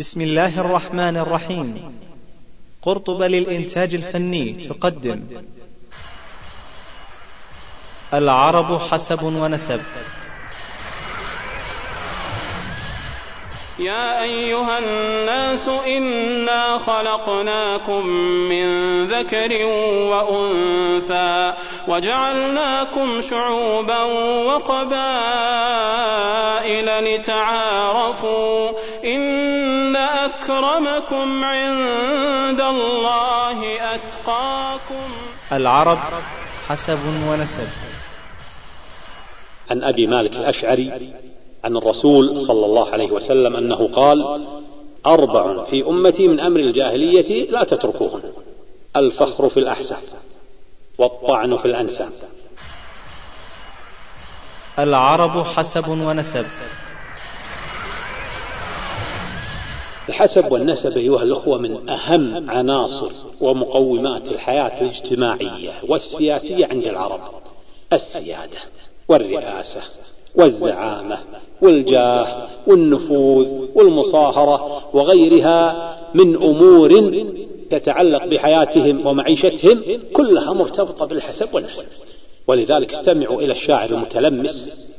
بسم الله الرحمن الرحيم. قرطبة للإنتاج الفني تقدم. العرب حسب ونسب. يا أيها الناس إنا خلقناكم من ذكر وأنثى وجعلناكم شعوبا وقبائل لتعارفوا إن أكرمكم عند الله أتقاكم. العرب حسب ونسب. عن أبي مالك الأشعري عن الرسول صلى الله عليه وسلم أنه قال أربع في أمتي من أمر الجاهلية لا تتركوهن الفخر في الأحساب والطعن في الأنساب. العرب حسب ونسب. الحسب والنسب أيها الأخوة من أهم عناصر ومقومات الحياة الاجتماعية والسياسية عند العرب السيادة والرئاسة. والزعامة والجاه والنفوذ والمصاهرة وغيرها من أمور تتعلق بحياتهم ومعيشتهم كلها مرتبطة بالحسب والنسب. ولذلك استمعوا إلى الشاعر المتلمس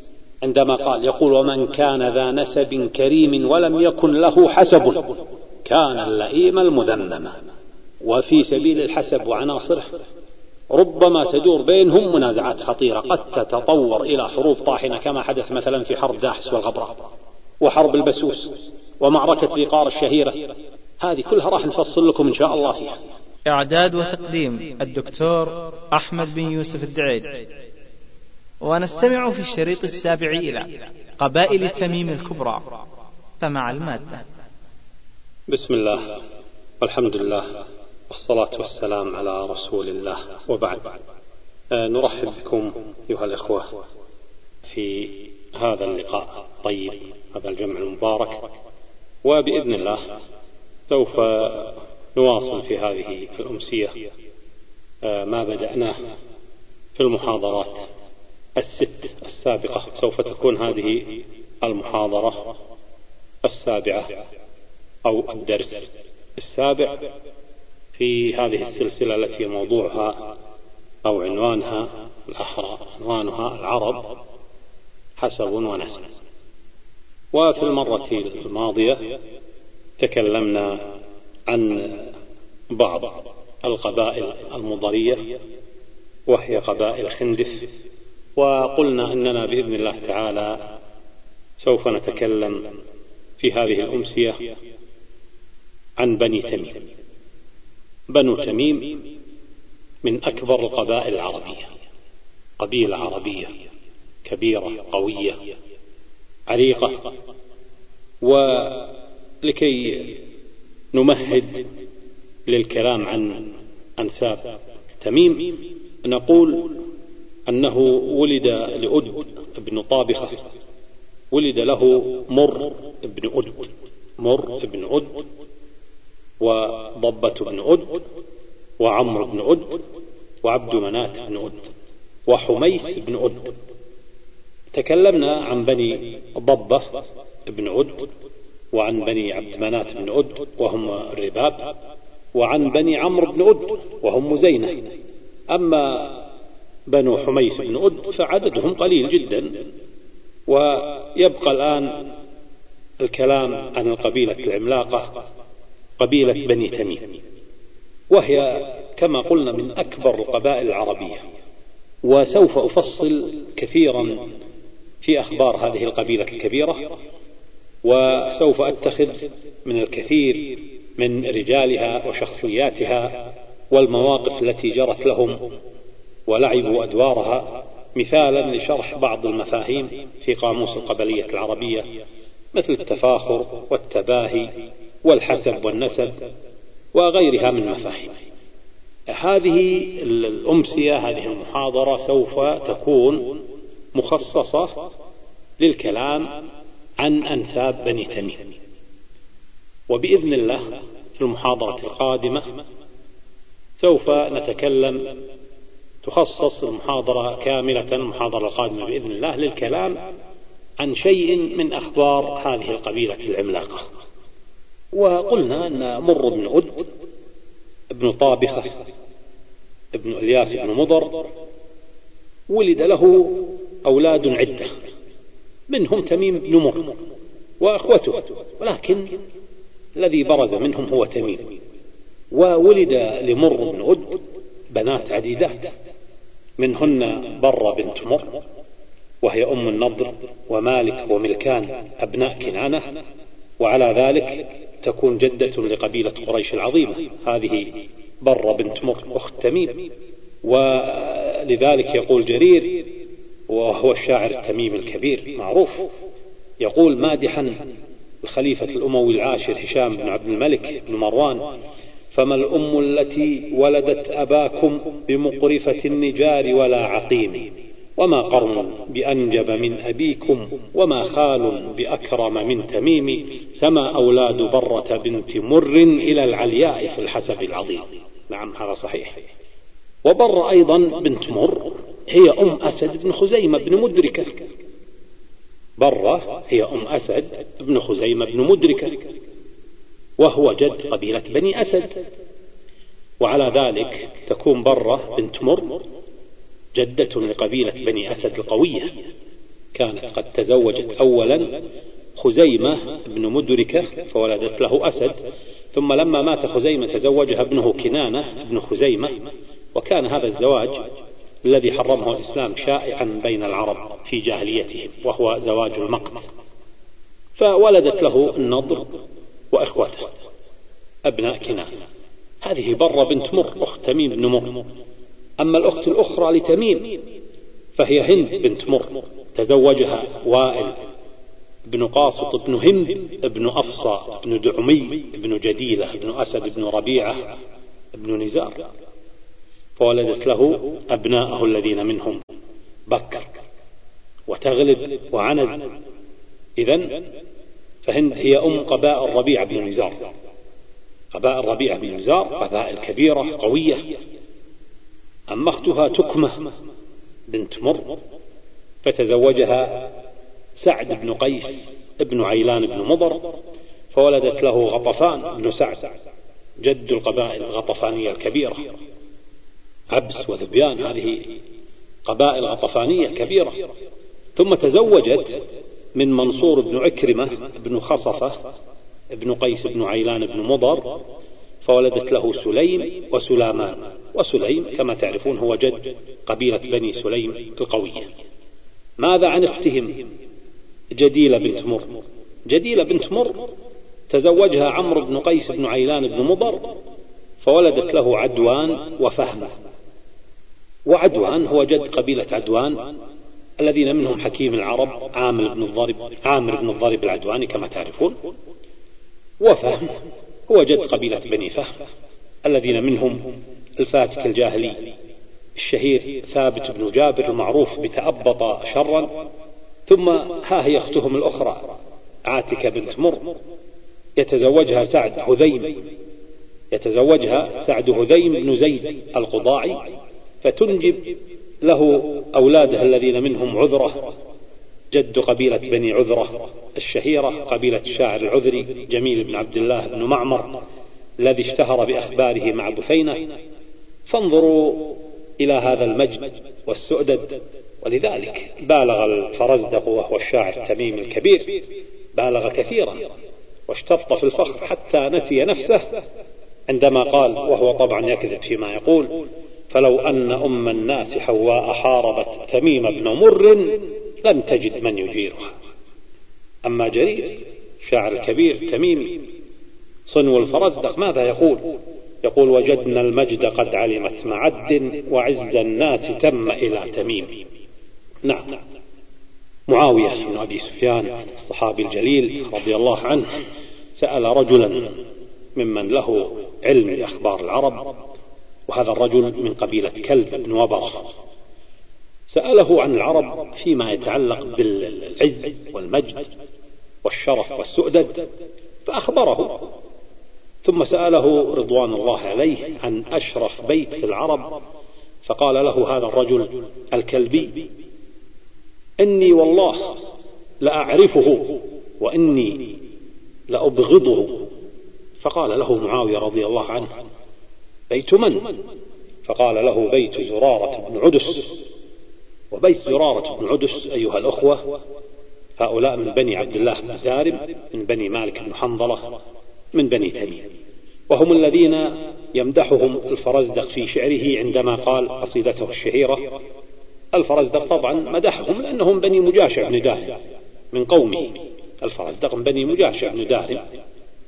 عندما قال يقول ومن كان ذا نسب كريم ولم يكن له حسب كان اللئيم المذمم. وفي سبيل الحسب وعناصره. ربما تدور بينهم منازعات خطيرة. قد تتطور إلى حروب طاحنة كما حدث مثلا في حرب داحس والغبراء وحرب البسوس ومعركة ذيقار الشهيرة. هذه كلها راح نفصل لكم إن شاء الله فيها. إعداد وتقديم الدكتور أحمد بن يوسف الدعيج ونستمع في الشريط السابع إلى قبائل تميم الكبرى. فمع المادة. بسم الله. والحمد لله. والصلاة والسلام على رسول الله. وبعد آه نرحب بكم أيها الإخوة في هذا اللقاء. الطيب هذا الجمع المبارك. وبإذن الله سوف نواصل في هذه الأمسية آه ما بدأناه في المحاضرات الست السابقة. سوف تكون هذه المحاضرة السابعة أو الدرس السابع. في هذه السلسلة التي موضوعها أو عنوانها الأحرى عنوانها العرب حسب ونسب. وفي المرة الماضية تكلمنا عن بعض القبائل المضرية وهي قبائل خندف وقلنا إننا بإذن الله تعالى سوف نتكلم في هذه الأمسية عن بني تميم. بنو تميم من أكبر القبائل العربية قبيلة عربية كبيرة قوية عريقة. ولكي نمهد للكلام عن أنساب تميم نقول أنه ولد لأد بن طابخة ولد له مر بن أد مر بن أد. وضبة بن أد وعمر بن أد وعبد منات بن أد وحميس بن أد تكلمنا عن بني ضبة بن أد وعن بني عبد منات بن أد وهم الرباب وعن بني عمرو بن أد وهم مزينة أما بنو حميس بن أد فعددهم قليل جدا ويبقى الآن الكلام عن القبيلة العملاقة قبيلة بني تميم. وهي كما قلنا من أكبر القبائل العربية. وسوف أفصل كثيرا في أخبار هذه القبيلة الكبيرة. وسوف أتخذ من الكثير من رجالها وشخصياتها والمواقف التي جرت لهم ولعبوا أدوارها مثالا لشرح بعض المفاهيم في قاموس القبلية العربية مثل التفاخر والتباهي والحسب والنسب وغيرها من مفاهيم. هذه الأمسية هذه المحاضرة سوف تكون مخصصة للكلام عن أنساب بني تميم. وبإذن الله في المحاضرة القادمة سوف نتكلم تخصص المحاضرة كاملة المحاضرة القادمة بإذن الله للكلام عن شيء من أخبار هذه القبيلة العملاقة. وقلنا أن مر بن أد ابن طابخة ابن إلياس بن مضر ولد له أولاد عدة منهم تميم بن مر وأخوته ولكن الذي برز منهم هو تميم. وولد لمر بن أد بنات عديدات منهن برة بنت مر وهي أم النضر ومالك وملكان أبناء كنانة وعلى ذلك تكون جدة لقبيلة قريش العظيمة. هذه برة بنت أخت تميم. ولذلك يقول جرير وهو الشاعر التميم الكبير معروف. يقول مادحا الخليفة الأموي العاشر هشام بن عبد الملك بن مروان فما الأم التي ولدت أباكم بمقرفة النجار ولا عقيم؟ وما قرن بأنجب من أبيكم وما خال بأكرم من تميم سما أولاد برة بنت مر إلى العلياء في الحسب العظيم. نعم هذا صحيح. وبر أيضا بنت مر هي أم أسد بن خزيمة بن مدركة. برة هي أم أسد بن خزيمة بن مدركة. وهو جد قبيلة بني أسد. وعلى ذلك تكون برة بنت مر. جدة لقبيلة بني أسد القوية. كانت قد تزوجت أولا خزيمة بن مدركة فولدت له أسد. ثم لما مات خزيمة تزوجها ابنه كنانة بن خزيمة. وكان هذا الزواج الذي حرمه الإسلام شائعا بين العرب في جاهليتهم وهو زواج المقت. فولدت له النضر وإخوته أبناء كنانة. هذه برة بنت مر أخت تميم بن مر. أما الأخت الأخرى لتميم فهي هند بنت مر تزوجها وائل بن قاسط بن هند بن أفصى بن دعمي بن جديلة بن أسد بن ربيعة بن نزار. فولدت له أبناءه الذين منهم بكر وتغلب وعنز. إذا فهند هي أم قبائل ربيع بن نزار. قبائل ربيع بن نزار قبائل كبيرة قوية. أما أختها تكمة بنت مر فتزوجها سعد بن قيس ابن عيلان بن مضر فولدت له غطفان بن سعد جد القبائل الغطفانية الكبيرة. عبس وذبيان هذه قبائل غطفانية كبيرة. ثم تزوجت من منصور بن عكرمة بن خصفة بن قيس بن عيلان بن مضر فولدت له سليم وسلامان. وسليم كما تعرفون هو جد قبيلة بني سليم القوية. ماذا عن اختهم؟ جديلة بنت مر. جديلة بنت مر تزوجها عمرو بن قيس بن عيلان بن مضر فولدت له عدوان وفهمة وعدوان هو جد قبيلة عدوان الذين منهم حكيم العرب عامر بن الضرب عامر بن الضرب العدواني كما تعرفون. وفهم هو جد قبيلة بني فهم الذين منهم الفاتك الجاهلي الشهير ثابت بن جابر المعروف بتأبط شرا ثم ها هي أختهم الأخرى عاتكة بنت مر يتزوجها سعد هذيم يتزوجها سعد هذيم بن زيد القضاعي. فتنجب له أولاده الذين منهم عذرة. جد قبيلة بني عذرة. الشهيرة قبيلة الشاعر العذري جميل بن عبد الله بن معمر الذي اشتهر بأخباره مع بثينة فانظروا إلى هذا المجد والسؤدد. ولذلك بالغ الفرزدق وهو الشاعر التميم الكبير بالغ كثيرا واشتط في الفخر حتى نسي نفسه عندما قال وهو طبعا يكذب فيما يقول فلو أن أم الناس حواء حاربت تميم بن مر لم تجد من يجيرها. أما جرير شاعر الكبير تميمي صنو الفرزدق ماذا يقول؟ يقول وجدنا المجد قد علمت معد وعز الناس تم إلى تميم. نعم. معاوية بن أبي سفيان الصحابي الجليل رضي الله عنه سأل رجلا ممن له علم بأخبار العرب وهذا الرجل من قبيلة كلب بن وبرة سأله عن العرب فيما يتعلق بالعز والمجد والشرف والسؤدد فأخبره ثم سأله رضوان الله عليه عن أشرف بيت في العرب فقال له هذا الرجل الكلبي إني والله لأعرفه وإني لأبغضه. فقال له معاوية رضي الله عنه بيت من؟ فقال له بيت زرارة بن عدس. وبيت زرارة بن عدس أيها الأخوة هؤلاء من بني عبد الله بن دارم من بني مالك بن حنظلة. من بني تميم وهم الذين يمدحهم الفرزدق في شعره عندما قال قصيدته الشهيرة الفرزدق طبعا مدحهم لأنهم بني مجاشع بن دارم من قومه الفرزدق من بني مجاشع بن دارم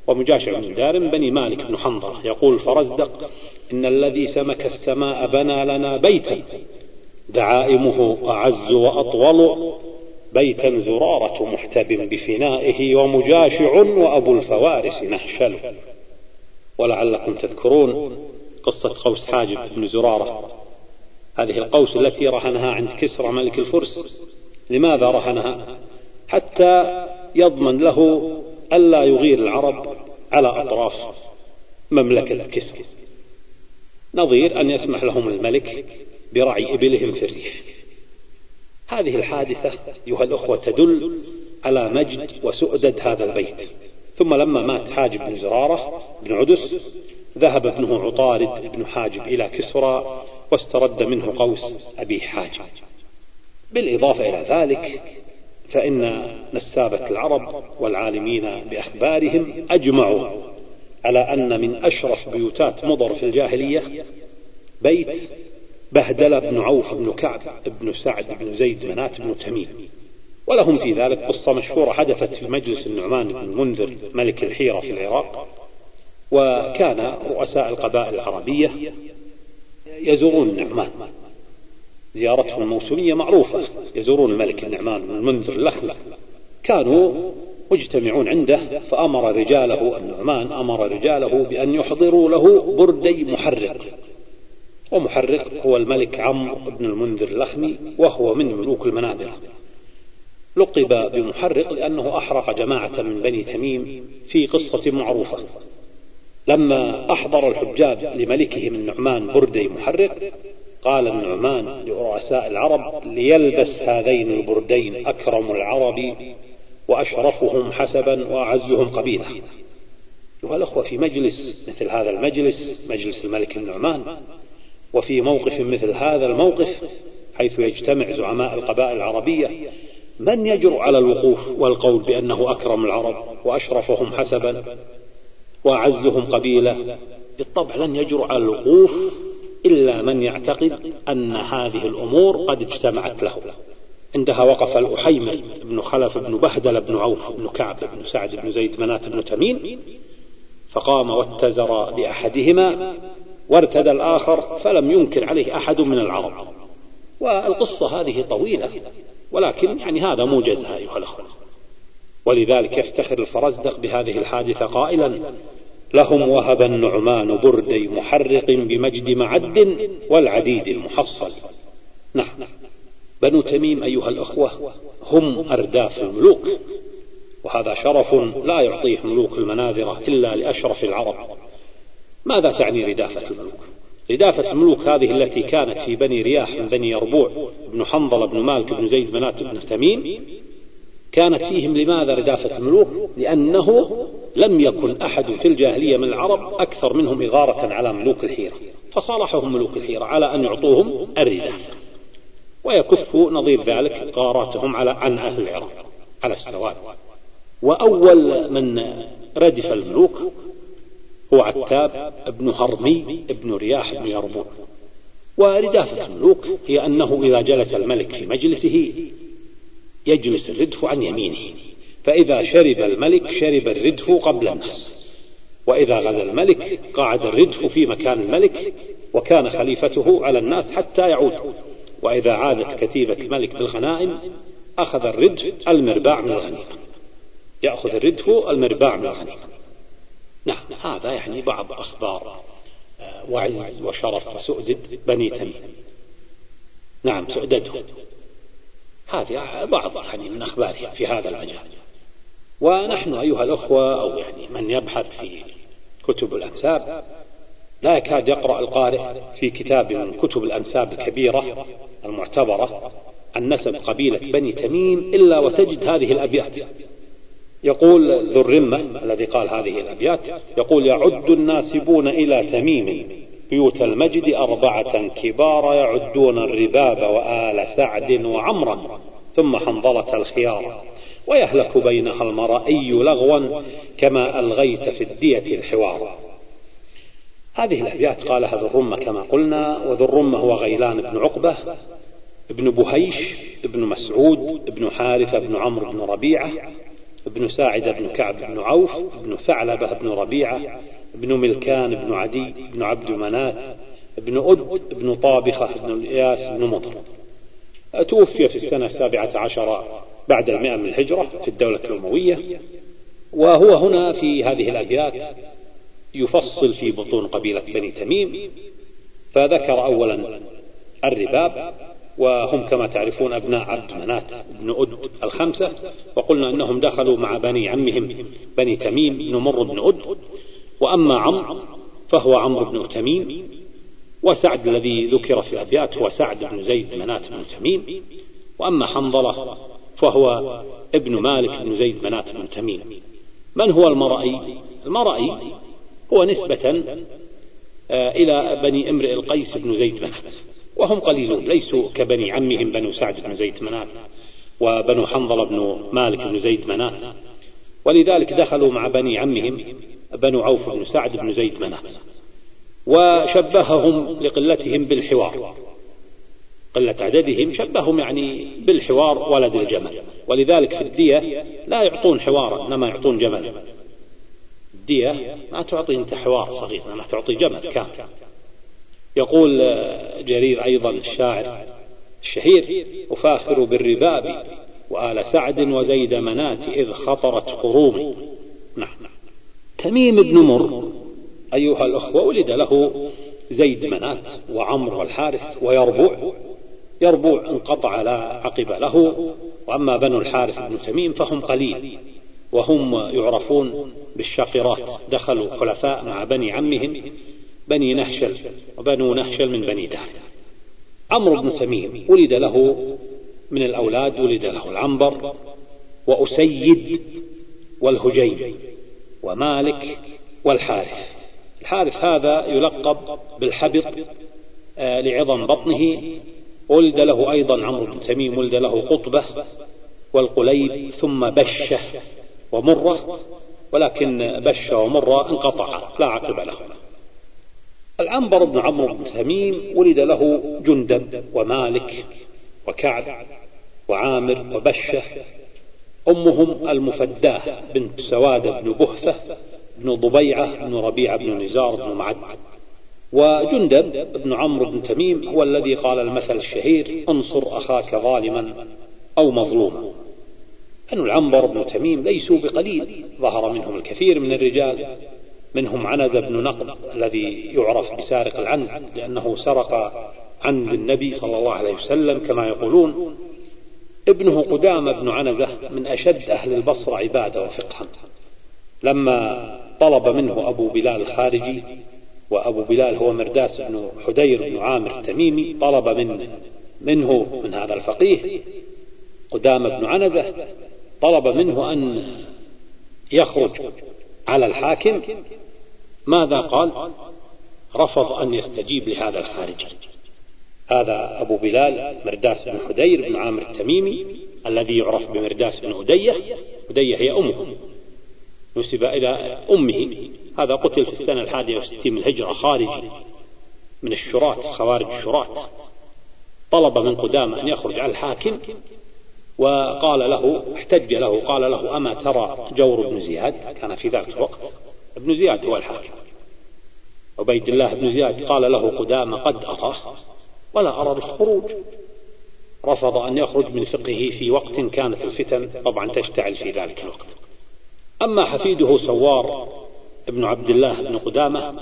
ومجاشع بن دارم بني مالك بن حنظلة. يقول الفرزدق إن الذي سمك السماء بنى لنا بيتا. دعائمه أعز وأطول. بيتا زرارة محتب بفنائه ومجاشع وأبو الفوارس نهشل. ولعلكم تذكرون قصة قوس حاجب بن زرارة. هذه القوس التي رهنها عند كسرى ملك الفرس. لماذا رهنها؟ حتى يضمن له ألا يغير العرب على أطراف مملكة كسرى. نظير أن يسمح لهم الملك برعي إبلهم في الريف. هذه الحادثة أيها الأخوة تدل على مجد وسؤدد هذا البيت. ثم لما مات حاجب بن زرارة بن عدس ذهب ابنه عطارد بن حاجب إلى كسرى واسترد منه قوس أبي حاجب. بالإضافة إلى ذلك فإن نسابة العرب والعالمين بأخبارهم أجمعوا على أن من أشرف بيوتات مضر في الجاهلية بيت بهدل بن عوف بن كعب بن سعد بن زيد منات بن تميم. ولهم في ذلك قصة مشهورة حدثت في مجلس النعمان بن منذر ملك الحيرة في العراق وكان رؤساء القبائل العربية يزورون النعمان. زيارتهم الموسمية معروفة يزورون الملك النعمان بن منذر اللخمة كانوا مجتمعون عنده فأمر رجاله النعمان أمر رجاله بأن يحضروا له بردي محرق. ومحرق هو الملك عمرو بن المنذر اللخمي وهو من ملوك المنابرة لقب بمحرق لأنه أحرق جماعة من بني تميم في قصة معروفة. لما أحضر الحجاج لملكهم النعمان بردي محرق قال النعمان لرؤساء العرب ليلبس هذين البردين أكرم العرب وأشرفهم حسبا وأعزهم قبيلة أيها الأخوة في مجلس مثل هذا المجلس مجلس الملك النعمان وفي موقف مثل هذا الموقف حيث يجتمع زعماء القبائل العربية من يجرؤ على الوقوف والقول بأنه أكرم العرب وأشرفهم حسبا وأعزهم قبيلة بالطبع لن يجرؤ على الوقوف إلا من يعتقد أن هذه الأمور قد اجتمعت له. عندها وقف الأحيمر بن خلف بن بهدل بن عوف بن كعب بن سعد بن زيد منات بن تميم فقام واتزر بأحدهما وارتدى الآخر فلم ينكر عليه أحد من العرب. والقصة هذه طويلة ولكن يعني هذا موجزها أيها الأخوة. ولذلك يفتخر الفرزدق بهذه الحادثة قائلا لهم وهب النعمان بردي محرق بمجد معد والعديد المحصل. نعم. بنو تميم أيها الأخوة هم أرداف الملوك وهذا شرف لا يعطيه ملوك المناذرة إلا لأشرف العرب. ماذا تعني ردافة الملوك؟ ردافة الملوك هذه التي كانت في بني رياح من بني يربوع بن حنظل بن مالك بن زيد منات بن تميم كانت فيهم لماذا ردافة الملوك؟ لأنه لم يكن أحد في الجاهلية من العرب أكثر منهم إغارة على ملوك الحيرة فصالحهم ملوك الحيرة على أن يعطوهم الردافة. ويكفوا نظير ذلك غاراتهم على عن أهل العراق على السواد. وأول من ردف الملوك هو عتاب ابن هرمي ابن رياح بن يربوع وردافة الملوك هي أنه إذا جلس الملك في مجلسه يجلس الردف عن يمينه. فإذا شرب الملك شرب الردف قبل الناس. وإذا غدا الملك قعد الردف في مكان الملك وكان خليفته على الناس حتى يعود. وإذا عادت كتيبة الملك بالغنائم أخذ الردف المرباع من الغنيمة. يأخذ الردف المرباع من الغنيمة. نعم هذا يعني بعض أخبار آه، وعز وشرف وسؤدد بني تميم. نعم سؤدده هذه بعض يعني من أخبارها في هذا المجال ونحن أيها الأخوة أو يعني من يبحث في كتب الأنساب لا يكاد يقرأ القارئ في كتاب من كتب الأنساب الكبيرة المعتبرة عن نسب قبيلة بني تميم إلا وتجد هذه الأبيات. يقول ذو الرمة الذي قال هذه الأبيات يقول يعد الناسبون إلى تميم بيوت المجد أربعة كبار يعدون الرباب وآل سعد وعمرا ثم حنظلة الخيار. ويهلك بينها المرأي لغوا كما ألغيت في الدية الحوار. هذه الأبيات قالها ذو الرمة كما قلنا وذو الرمة هو غيلان بن عقبة ابن بهيش ابن مسعود ابن حارثة بن عمرو بن ربيعة ابن ساعد بن كعب بن عوف ابن ثعلبة بن ربيعة ابن ملكان بن عدي بن عبد منات ابن أد ابن طابخة بن الإياس بن مطر. توفي في السنة السابعة عشر بعد المئة من الهجرة في الدولة الأموية وهو هنا في هذه الأبيات يفصل في بطون قبيلة بني تميم فذكر أولا الرباب وهم كما تعرفون أبناء عبد منات بن أد الخمسة وقلنا أنهم دخلوا مع بني عمهم بني تميم بن مر بن أد وأما عمرو فهو عمرو بن تميم وسعد الذي ذكر في الأبيات هو سعد بن زيد منات بن تميم وأما حنظلة فهو ابن مالك بن زيد منات بن تميم. من هو المرأي؟ المرأي هو نسبة آه، إلى بني إمرئ القيس بن زيد منات. وهم قليلون. ليسوا كبني عمهم بنو سعد بن زيد منات وبنو حنظلة بن مالك بن زيد منات ولذلك دخلوا مع بني عمهم بنو عوف بن سعد بن زيد منات وشبههم لقلتهم بالحوار. قلة عددهم شبههم يعني بالحوار ولد الجمل. ولذلك في الدية لا يعطون حوارا إنما يعطون جمل الدية ما تعطي أنت حوار صغير ما تعطي جمل كامل. يقول جرير أيضا الشاعر الشهير أفاخر بالرباب وآل سعد وزيد منات إذ خطرت قرومي نعم. تميم بن مر أيها الأخوة ولد له زيد منات وعمر والحارث ويربوع. يربوع انقطع لا عقب له وأما بنو الحارث بن تميم فهم قليل وهم يعرفون بالشاقرات. دخلوا خلفاء مع بني عمهم بني نهشل وبنو نهشل من بني دار عمرو بن تميم ولد له من الأولاد ولد له العنبر وأسيد والهجيم ومالك والحارث. الحارث هذا يلقب بالحبط آه، لعظم بطنه. ولد له أيضا عمرو بن تميم ولد له قطبة والقليب ثم بشة ومرة ولكن بشة ومرة انقطع لا عقب له. العنبر بن عمرو بن تميم ولد له جندب ومالك وكعب وعامر وبشة. أمهم المفداة بنت سواد بن بهثة بن ضبيعة بن ربيعة بن نزار بن معد. وجندب بن عمرو بن تميم هو الذي قال المثل الشهير انصر أخاك ظالما أو مظلوما. أن العنبر بن تميم ليسوا بقليل ظهر منهم الكثير من الرجال. منهم عنز بن نقب الذي يعرف بسارق العنز لأنه سرق عنز النبي صلى الله عليه وسلم كما يقولون. ابنه قدامة بن عنزة من أشد أهل البصرة عبادة وفقها. لما طلب منه أبو بلال الخارجي وأبو بلال هو مرداس بن حدير بن عامر التميمي طلب من منه من هذا الفقيه قدام بن عنزة طلب منه أن يخرج على الحاكم ماذا قال؟ رفض أن يستجيب لهذا الخارجي هذا أبو بلال مرداس بن حدير بن عامر التميمي الذي يعرف بمرداس بن أدية أدية هي أمه. نسب إلى أمه. هذا قتل في السنة الحادية والستين من الهجرة خارج من الشراة خوارج الشراة طلب من قدامة أن يخرج على الحاكم وقال له احتج له قال له أما ترى جور بن زياد؟ كان في ذلك الوقت. ابن زياد هو الحاكم. عبيد الله بن زياد قال له قدامة قد أراه ولا أرى بالخروج رفض أن يخرج من فقهه في وقت كانت الفتن طبعا تشتعل في ذلك الوقت. أما حفيده سوار ابن عبد الله بن قدامة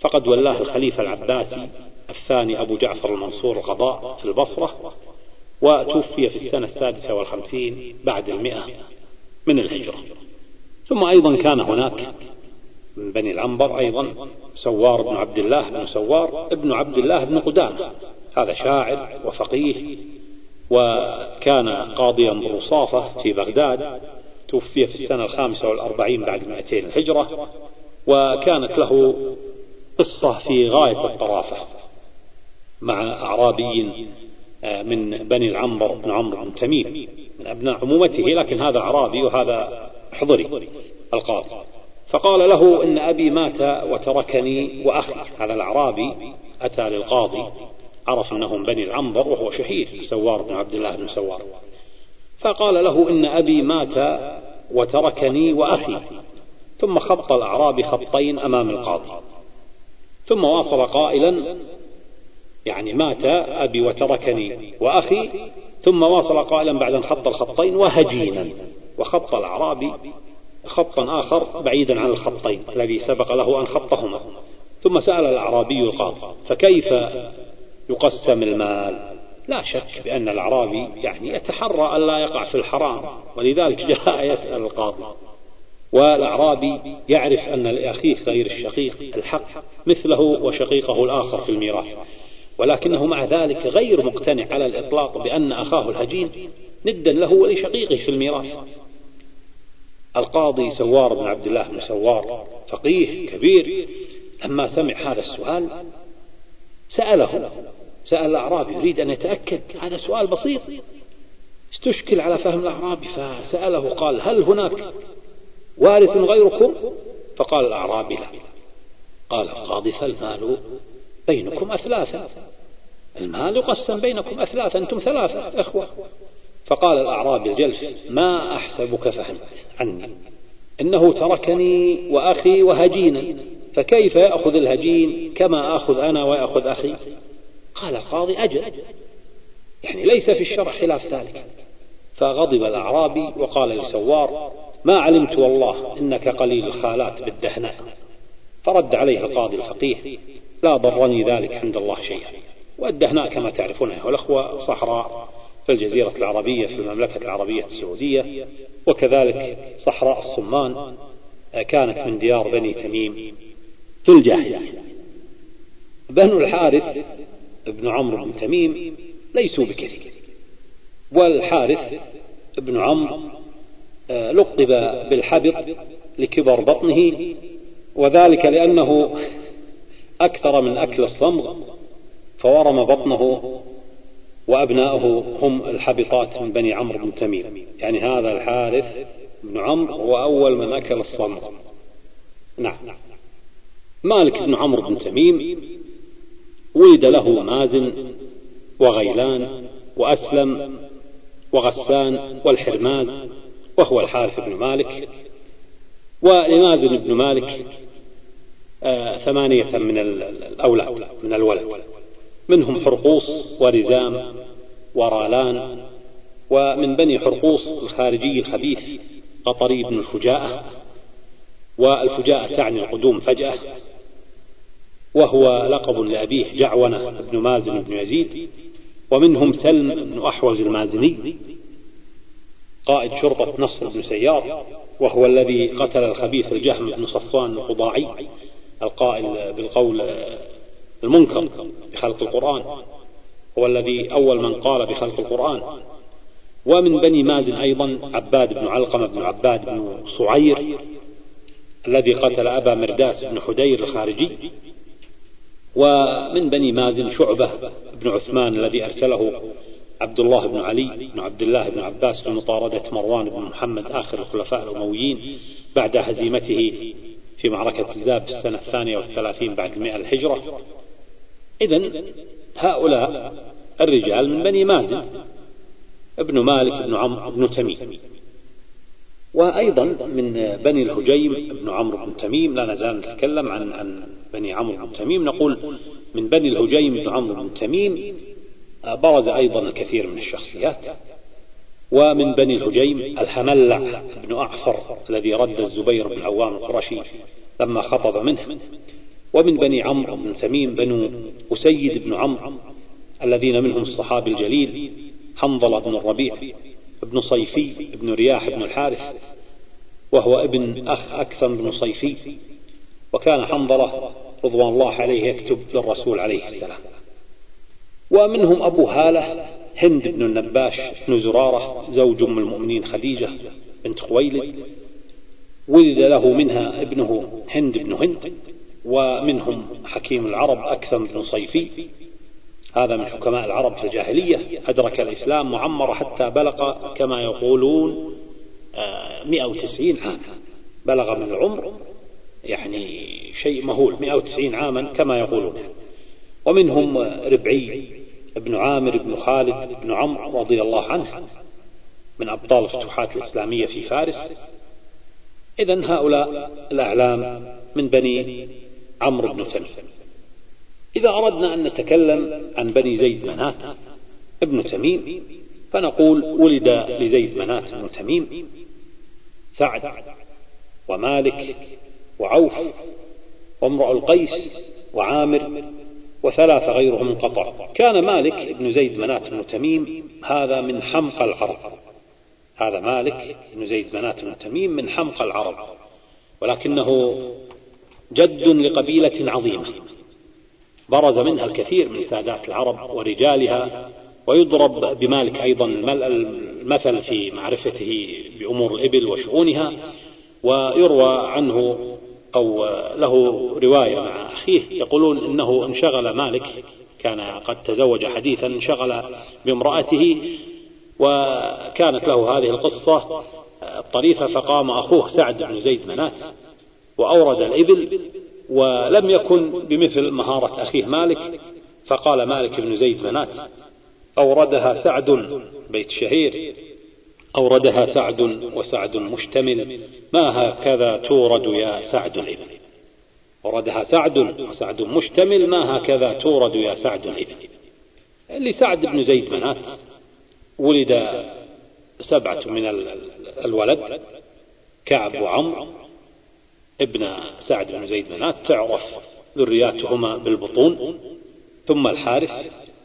فقد ولاه الخليفة العباسي الثاني أبو جعفر المنصور القضاء في البصرة وتوفي في السنة السادسة والخمسين بعد المئة من الهجرة. ثم أيضا كان هناك من بني العنبر أيضا سوار بن عبد الله بن سوار ابن عبد الله بن قدامة. هذا شاعر وفقيه وكان قاضيا برصافة في بغداد توفي في السنة الخامسة والأربعين بعد مئتين الهجرة وكانت له قصة في غاية الطرافة مع أعرابي آه، من بني العنبر بن عمرو بن تميم من أبناء عمومته لكن هذا أعرابي وهذا حضري القاضي. فقال له إن أبي مات وتركني وأخي. هذا الأعرابي أتى للقاضي عرف أنه من بني العنبر وهو شهيد سوار بن عبد الله بن سوار. فقال له إن أبي مات وتركني وأخي. ثم خط الأعرابي خطين أمام القاضي. ثم واصل قائلا يعني مات أبي وتركني وأخي. ثم واصل قائلا بعد أن خط الخطين وهجينا. وخط الأعرابي خطا آخر بعيدا عن الخطين الذي سبق له أن خطهما. ثم سأل الأعرابي القاضي فكيف يقسم المال؟ لا شك بأن الأعرابي يعني يتحرى ألا يقع في الحرام ولذلك جاء يسأل القاضي. والأعرابي يعرف أن لأخيه غير الشقيق الحق مثله وشقيقه الآخر في الميراث. ولكنه مع ذلك غير مقتنع على الإطلاق بأن أخاه الهجين ندا له ولشقيقه في الميراث. القاضي سوار بن عبد الله بن سوار فقيه كبير لما سمع هذا السؤال سأله سأل الأعرابي يريد أن يتأكد هذا سؤال بسيط استشكل على فهم الأعرابي فسأله قال هل هناك وارث غيركم؟ فقال الأعرابي لا. قال القاضي فالمال بينكم أثلاثا المال يقسم بينكم أثلاثا أنتم ثلاثة إخوة. فقال الأعرابي الجلف ما أحسبك فهمت عني؟ إنه تركني وأخي وهجينا فكيف يأخذ الهجين كما آخذ أنا ويأخذ أخي؟ قال القاضي أجل. يعني ليس في الشرع خلاف ذلك. فغضب الأعرابي وقال لسوار ما علمت والله إنك قليل الخالات بالدهناء. فرد عليه القاضي الفقيه لا ضرني ذلك عند الله شيئا. والدهناء كما تعرفون أيها الأخوة صحراء. في الجزيرة العربية في المملكة العربية السعودية وكذلك صحراء الصمان كانت من ديار بني تميم في الجاهلية. بنو الحارث بن عمرو بن تميم ليسوا بكثير والحارث بن عمرو آه، لقب بالحبط لكبر بطنه وذلك لأنه أكثر من أكل الصمغ فورم بطنه وأبناؤه هم الحبطات من بني عمرو بن تميم. يعني هذا الحارث بن عمرو هو أول من أكل الصمغ. نعم. مالك بن عمرو بن تميم ولد له مازن وغيلان وأسلم وغسان والحرماز وهو الحارث بن مالك. ولمازن بن مالك آه ثمانية من الأولاد من الولد. منهم حرقوس ورزام ورالان ومن بني حرقوس الخارجي الخبيث قطري بن الفجاءة والفجاءة تعني القدوم فجأة وهو لقب لأبيه جعونة بن مازن بن يزيد ومنهم سلم بن أحوز المازني قائد شرطة نصر بن سيار وهو الذي قتل الخبيث الجهم بن صفوان القضاعي القائل بالقول المنكر بخلق القرآن. هو الذي أول من قال بخلق القرآن. ومن بني مازن أيضا عباد بن علقمة بن عباد بن صعير الذي قتل أبا مرداس بن حدير الخارجي. ومن بني مازن شعبة بن عثمان الذي أرسله عبد الله بن علي بن عبد الله بن عباس لمطاردة مروان بن محمد آخر الخلفاء الأمويين بعد هزيمته في معركة الزاب في السنة الثانية والثلاثين بعد المئة الهجرة. إذا هؤلاء الرجال من بني مازن ابن مالك بن عمرو بن تميم. وأيضا من بني الهجيم بن عمرو بن تميم لا نزال نتكلم عن عن بني عمرو بن تميم. نقول من بني الهجيم بن عمرو بن تميم برز أيضا الكثير من الشخصيات. ومن بني الهجيم الحملع بن أعفر الذي رد الزبير بن عوام القرشي لما خطب منه. ومن بني عمرو بن تميم بنو أسيد بن عمرو الذين منهم الصحابي الجليل حنظلة بن الربيع ابن صيفي ابن رياح بن الحارث وهو ابن أخ أكثم بن صيفي وكان حنظلة رضوان الله عليه يكتب للرسول عليه السلام. ومنهم أبو هالة هند بن النباش بن زرارة زوج أم المؤمنين خديجة بنت خويلد ولد له منها ابنه هند بن هند. ومنهم حكيم العرب أكثم بن صيفي. هذا من حكماء العرب في الجاهلية. أدرك الإسلام معمر حتى بلغ كما يقولون 190 آه، عاما. بلغ من العمر يعني شيء مهول 190 عاما كما يقولون. ومنهم ربعي بن عامر بن خالد بن عمرو رضي الله عنه من أبطال الفتوحات الإسلامية في فارس. إذا هؤلاء الأعلام من بني عمرو بن تميم إذا أردنا أن نتكلم عن بني زيد منات ابن تميم فنقول ولد لزيد منات بن تميم سعد ومالك وعوف وامرؤ القيس وعامر وثلاثة غيرهم من قطر كان مالك بن زيد منات بن تميم هذا من حمق العرب. هذا مالك بن زيد منات بن تميم من حمق العرب. ولكنه جد لقبيلة عظيمة. برز منها الكثير من سادات العرب ورجالها ويضرب بمالك أيضا المثل في معرفته بأمور الإبل وشؤونها ويروى عنه أو له رواية مع أخيه يقولون إنه انشغل مالك كان قد تزوج حديثا انشغل بامرأته وكانت له هذه القصة الطريفة فقام أخوه سعد بن زيد منات وأورد الإبل ولم يكن بمثل مهارة أخيه مالك فقال مالك بن زيد منات أوردها سعد بيت شهير. أوردها سعد وسعد مشتمل. ما هكذا تورد يا سعد الإبل؟ أوردها سعد وسعد مشتمل. ما هكذا تورد يا سعد الإبل؟ لسعد بن زيد منات ولد سبعة من الولد كعب وعمر. ابن سعد بن زيد منات تعرف ذرياتهما بالبطون ثم الحارث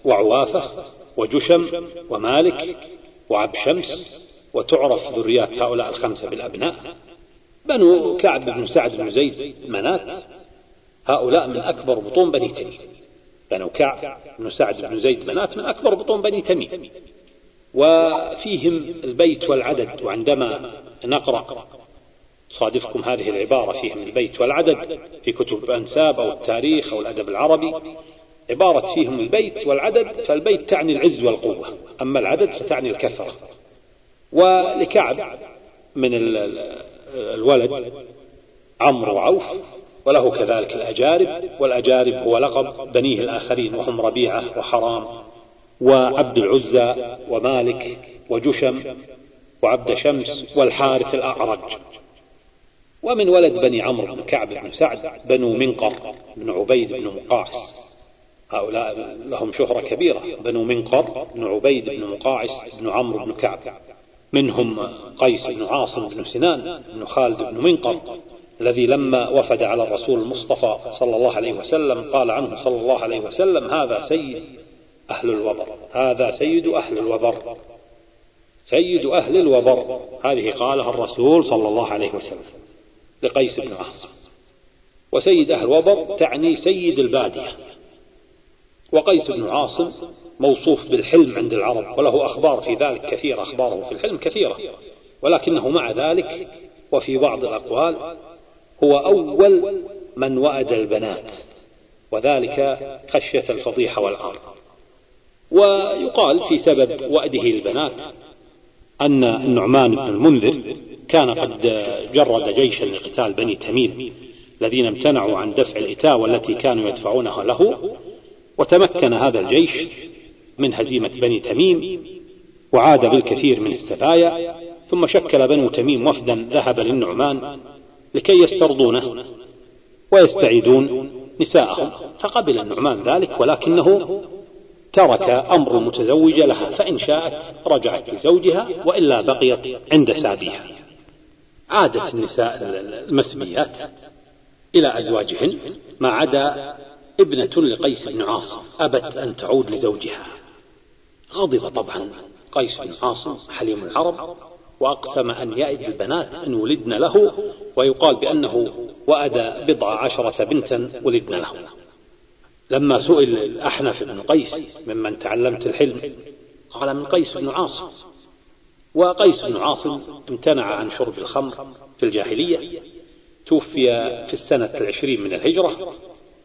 وعوافة وجشم ومالك وعبد شمس وتعرف ذريات هؤلاء الخمسة بالأبناء. بنو كعب بن سعد بن زيد منات هؤلاء من أكبر بطون بني تميم. بنو كعب بن سعد بن زيد منات من أكبر بطون بني تميم. وفيهم البيت والعدد وعندما نقرأ صادفكم هذه العبارة فيهم البيت والعدد في كتب الأنساب أو التاريخ أو الأدب العربي. عبارة فيهم البيت والعدد فالبيت تعني العز والقوة. أما العدد فتعني الكثرة. ولكعب من الولد عمرو وعوف وله كذلك الأجارب والأجارب هو لقب بنيه الآخرين وهم ربيعة وحرام وعبد العزى ومالك وجشم وعبد شمس والحارث الأعرج. ومن ولد بني عمرو بن كعب بن سعد بنو منقر بن عبيد بن مقاعس. هؤلاء لهم شهرة كبيرة. بنو منقر بن عبيد بن مقاعس بن عمرو بن كعب. منهم قيس بن عاصم بن سنان بن خالد بن منقر الذي لما وفد على الرسول المصطفى صلى الله عليه وسلم قال عنه صلى الله عليه وسلم هذا سيد أهل الوبر هذا سيد أهل الوبر سيد أهل الوبر. هذه قالها الرسول صلى الله عليه وسلم. لقيس بن عاصم. وسيد أهل الوبر تعني سيد البادية. وقيس بن عاصم موصوف بالحلم عند العرب وله أخبار في ذلك كثيرة أخباره في الحلم كثيرة. ولكنه مع ذلك وفي بعض الأقوال هو أول من وأد البنات. وذلك خشية الفضيحة والعار. ويقال في سبب وأده البنات أن النعمان بن المنذر كان قد جرد جيشا لقتال بني تميم الذين امتنعوا عن دفع الإتاوة التي كانوا يدفعونها له وتمكن هذا الجيش من هزيمة بني تميم وعاد بالكثير من السبايا ثم شكل بنو تميم وفدا ذهب للنعمان لكي يسترضونه ويستعيدون نساءهم. فقبل النعمان ذلك ولكنه ترك أمر المتزوجة لها فإن شاءت رجعت لزوجها وإلا بقيت عند سابيها. عادت النساء المسبيات إلى أزواجهن ما عدا ابنة لقيس بن عاصم أبت أن تعود لزوجها. غضب طبعا قيس بن عاصم حليم العرب وأقسم أن يأد البنات أن ولدن له ويقال بأنه وأد بضع عشرة بنتا ولدن له. لما سئل الأحنف بن قيس ممن تعلمت الحلم قال من قيس بن عاصم. وقيس بن عاصم امتنع عن شرب الخمر في الجاهلية. توفي في السنة العشرين من الهجرة.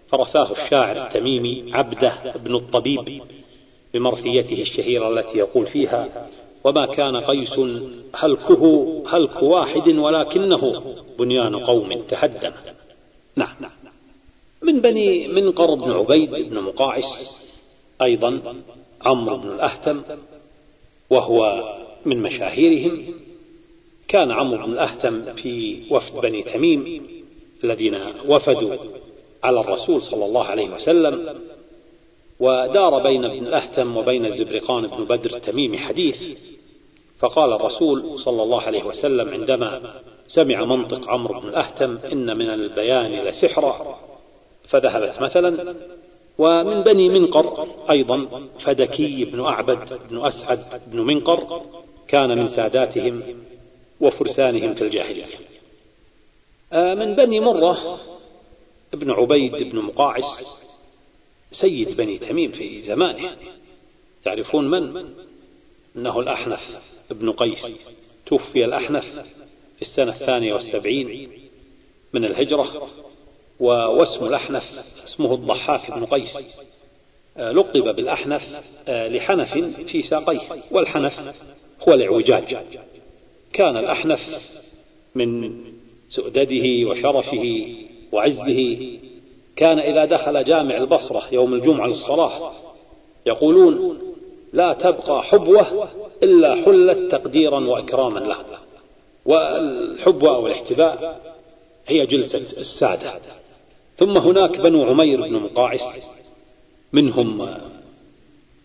فرثاه الشاعر التميمي عبده بن الطبيب بمرثيته الشهيرة التي يقول فيها وما كان قيس هلكه هلك واحد ولكنه بنيان قوم تهدم. نعم. من بني منقر بن عبيد بن مقاعس أيضا عمرو بن الأهتم وهو من مشاهيرهم كان عمرو بن الأهتم في وفد بني تميم الذين وفدوا على الرسول صلى الله عليه وسلم ودار بين ابن الأهتم وبين الزبرقان بن بدر التميمي حديث. فقال الرسول صلى الله عليه وسلم عندما سمع منطق عمرو بن الأهتم إن من البيان لسحرا فذهبت مثلا ومن بني منقر أيضا فدكي بن أعبد بن أسعد بن منقر كان من ساداتهم وفرسانهم في الجاهلية. آه، من بني مرة ابن عبيد بن مقاعس سيد بني تميم في زمانه. تعرفون من؟ إنه الأحنف ابن قيس. توفي الأحنف في السنة الثانية والسبعين من الهجرة واسم الأحنف اسمه الضحاك بن قيس. آه، لقب بالأحنف آه، لحنف في ساقيه والحنف هو الاعوجاج كان الأحنف من سؤدده وشرفه وعزه. كان إذا دخل جامع البصرة يوم الجمعة للصلاة يقولون لا تبقى حبوة إلا حلت تقديرا وإكراما له. والحبوة أو الاحتباء هي جلسة السادة. ثم هناك بنو عمير بن مقاعس منهم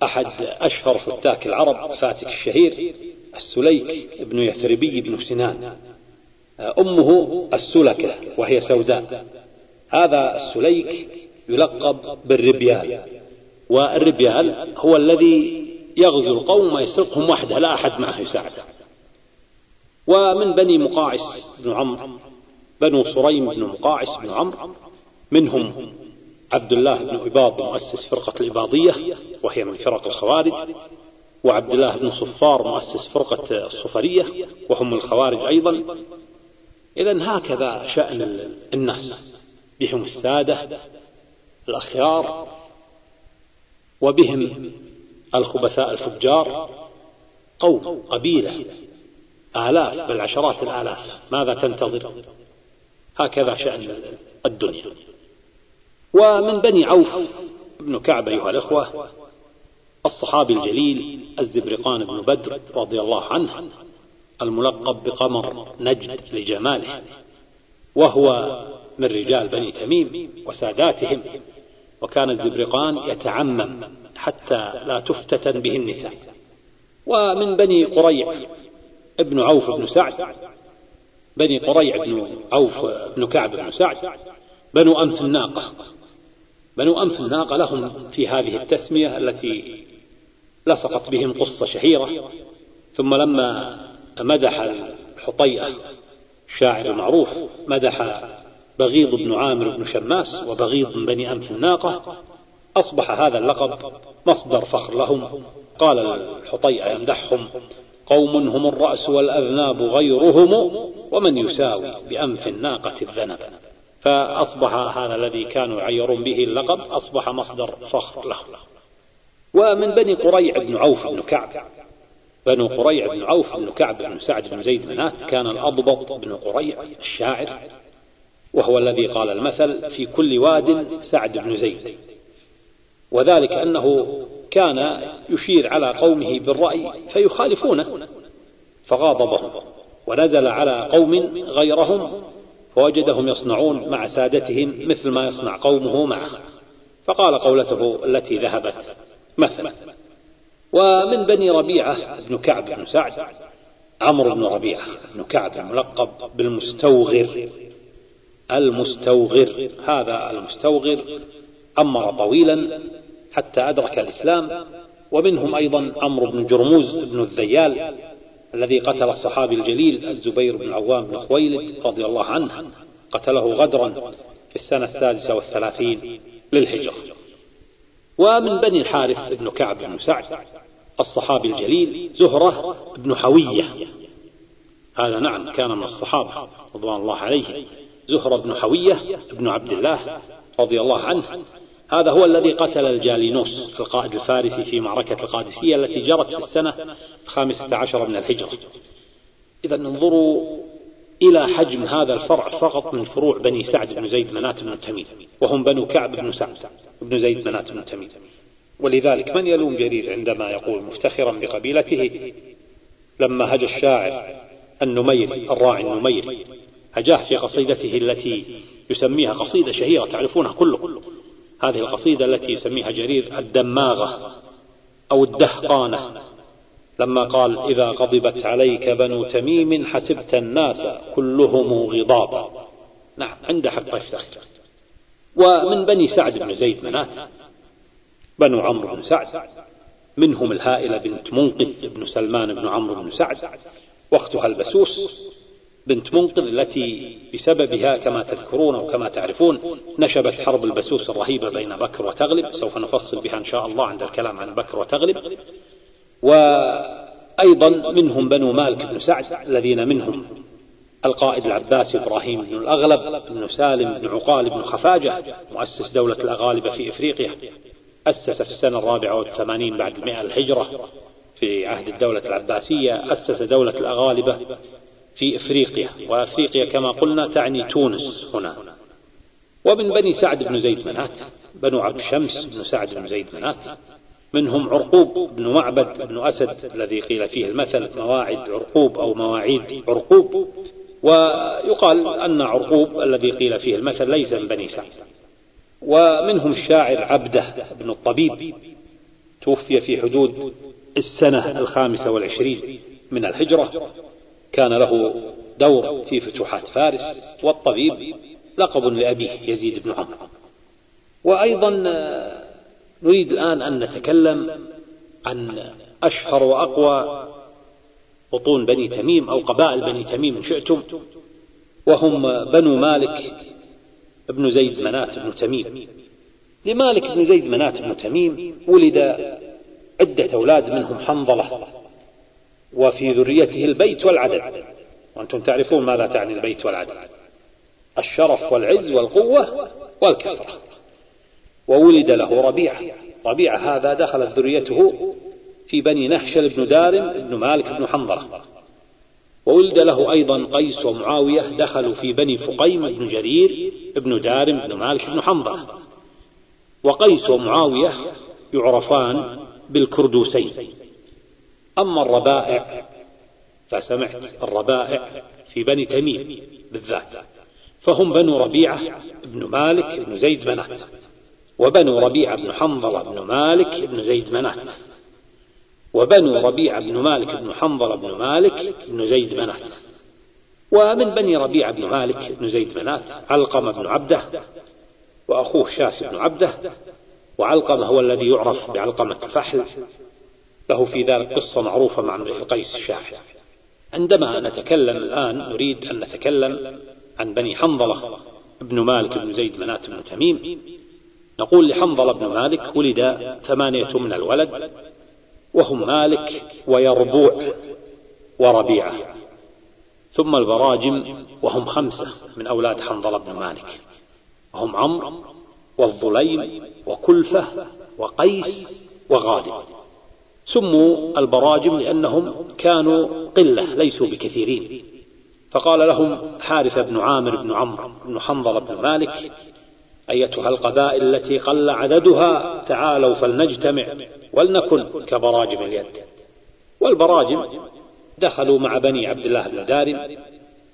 أحد أشهر فتاك العرب فاتك الشهير السليك بن يثربي بن سنان. أمه السلكة وهي سوداء. هذا السليك يلقب بالربيال. والربيال هو الذي يغزو القوم ويسرقهم وحده لا أحد معه يساعده ومن بني مقاعس بن عمرو بنو صريم بن مقاعس بن عمرو منهم عبد الله بن إباض مؤسس فرقة الإباضية وهي من فرق الخوارج. وعبد الله بن صفار مؤسس فرقة الصفرية وهم الخوارج أيضا. إذا هكذا شأن الناس. بهم السادة الأخيار وبهم الخبثاء الفجار قوم قبيلة آلاف بل عشرات الآلاف. ماذا تنتظر؟ هكذا شأن الدنيا. ومن بني عوف بن كعب أيها الإخوة الصحابي الجليل الزبرقان بن بدر رضي الله عنه الملقب بقمر نجد لجماله وهو من رجال بني تميم وساداتهم وكان الزبرقان يتعمم حتى لا تفتتن به النساء. ومن بني قريع ابن عوف بن سعد بني قريع بن عوف بن كعب بن سعد بنو أنف الناقة. بنو أنف الناقة لهم في هذه التسمية التي لصقت بهم قصة شهيرة ثم لما مدح الحطيئة الشاعر المعروف مدح بغيض بن عامر بن شماس وبغيض من بني أنف الناقة أصبح هذا اللقب مصدر فخر لهم. قال الحطيئة يمدحهم قوم هم الرأس والأذناب غيرهم ومن يساوي بأنف الناقة الذنب. فأصبح هذا الذي كانوا يعيرون به اللقب أصبح مصدر فخر له ومن بني قريع بن عوف بن كعب. بنو قريع بن عوف بن كعب بن سعد بن زيد منات كان الأضبط بن قريع الشاعر وهو الذي قال المثل في كل واد سعد بن زيد. وذلك أنه كان يشير على قومه بالرأي فيخالفونه فغاضبهم ونزل على قوم غيرهم فوجدهم يصنعون مع سادتهم مثل ما يصنع قومه معه. فقال قولته التي ذهبت مثلا. ومن بني ربيعة بن كعب بن سعد عمرو بن ربيعة بن كعب الملقب بالمستوغر. المستوغر هذا المستوغر عمر طويلا حتى أدرك الإسلام ومنهم أيضا عمرو بن جرموز بن الذيال الذي قتل الصحابي الجليل الزبير بن العوام بن خويلد رضي الله عنه قتله غدرا في السنة السادسة والثلاثين للهجرة. ومن بني الحارث بن كعب بن سعد الصحابي الجليل زهرة بن حوية. هذا نعم كان من الصحابة رضوان الله عليه زهرة بن حوية بن عبد الله رضي الله عنه هذا هو الذي قتل الجالينوس القائد الفارسي في معركة القادسية التي جرت في السنة الخامسة عشر من الهجرة. إذا انظروا إلى حجم هذا الفرع فقط من فروع بني سعد بن زيد منات بن تميم وهم بنو كعب بن سعد بن زيد منات بن تميم ولذلك من يلوم جرير عندما يقول مفتخرا بقبيلته لما هجى الشاعر النميري الراعي النميري هجاه في قصيدته التي يسميها قصيدة شهيرة تعرفونها كلكم. هذه القصيدة التي يسميها جرير الدماغة أو الدهقانة. لما قال إذا غضبت عليك بنو تميم حسبت الناس كلهم غضابا. نعم عنده حق يفتخر ومن بني سعد بن زيد منات. بنو عمرو بن سعد. منهم الهائلة بنت منقذ بن سلمان بن عمرو بن سعد. وأختها البسوس بنت منقذ التي بسببها كما تذكرون وكما تعرفون نشبت حرب البسوس الرهيبة بين بكر وتغلب. سوف نفصل بها إن شاء الله عند الكلام عن بكر وتغلب. وأيضا منهم بنو مالك بن سعد الذين منهم القائد العباسي إبراهيم بن الأغلب بن سالم بن عقال بن خفاجة مؤسس دولة الأغالبة في إفريقيا أسس في السنة الرابعة والثمانين بعد المئة الهجرة في عهد الدولة العباسية أسس دولة الأغالبة في إفريقيا وأفريقيا كما قلنا تعني تونس هنا. ومن بني سعد بن زيد منات بنو عبد شمس بن سعد بن زيد منات. منهم عرقوب بن معبد بن أسد الذي قيل فيه المثل مواعد عرقوب أو مواعيد عرقوب. ويقال أن عرقوب الذي قيل فيه المثل ليس من بني سعد. ومنهم الشاعر عبده بن الطبيب توفي في حدود السنة الخامسة والعشرين من الهجرة. كان له دور في فتوحات فارس والطبيب لقب لأبيه يزيد بن عمرو. وأيضا نريد الآن أن نتكلم عن أشهر وأقوى بطون بني تميم أو قبائل بني تميم إن شئتم وهم بنو مالك بن زيد منات بن تميم. لمالك بن زيد منات بن تميم ولد عدة أولاد منهم حنظلة وفي ذريته البيت والعدد. وأنتم تعرفون ماذا تعني البيت والعدد. الشرف والعز والقوة والكثرة. وولد له ربيعة. ربيعة هذا دخلت ذريته في بني نهشل بن دارم بن مالك بن حنظلة. وولد له أيضا قيس ومعاوية دخلوا في بني فقيم بن جرير بن دارم بن مالك بن حنظلة. وقيس ومعاوية يعرفان بالكردوسين. أما الربائع فسمعت الربائع في بني تميم بالذات. فهم بنو ربيعة بن مالك بن زيد منات وبنو ربيعة بن حنظلة بن مالك بن زيد منات. وبنو ربيعة بن مالك بن حنظلة بن مالك بن زيد منات. ومن بني ربيعة بن مالك بن زيد منات علقمة بن عبده وأخوه شاس بن عبده. وعلقمة هو الذي يعرف بعلقمة الفحل له في ذلك قصة معروفة مع امرئ قيس الشاعر عندما نتكلم الآن نريد أن نتكلم عن بني حنظلة بن مالك بن زيد منات بن تميم. نقول لحنظلة بن مالك ولد ثمانية من الولد وهم مالك ويربوع وربيعة ثم البراجم وهم خمسة من أولاد حنظلة بن مالك وهم عمرو والظليم وكلفة وقيس وغالب سموا البراجم لأنهم كانوا قلة ليسوا بكثيرين. فقال لهم حارث بن عامر بن عمرو بن حنظلة بن مالك أيتها القبائل التي قل عددها تعالوا فلنجتمع ولنكن كبراجم اليد. والبراجم دخلوا مع بني عبد الله بن دارم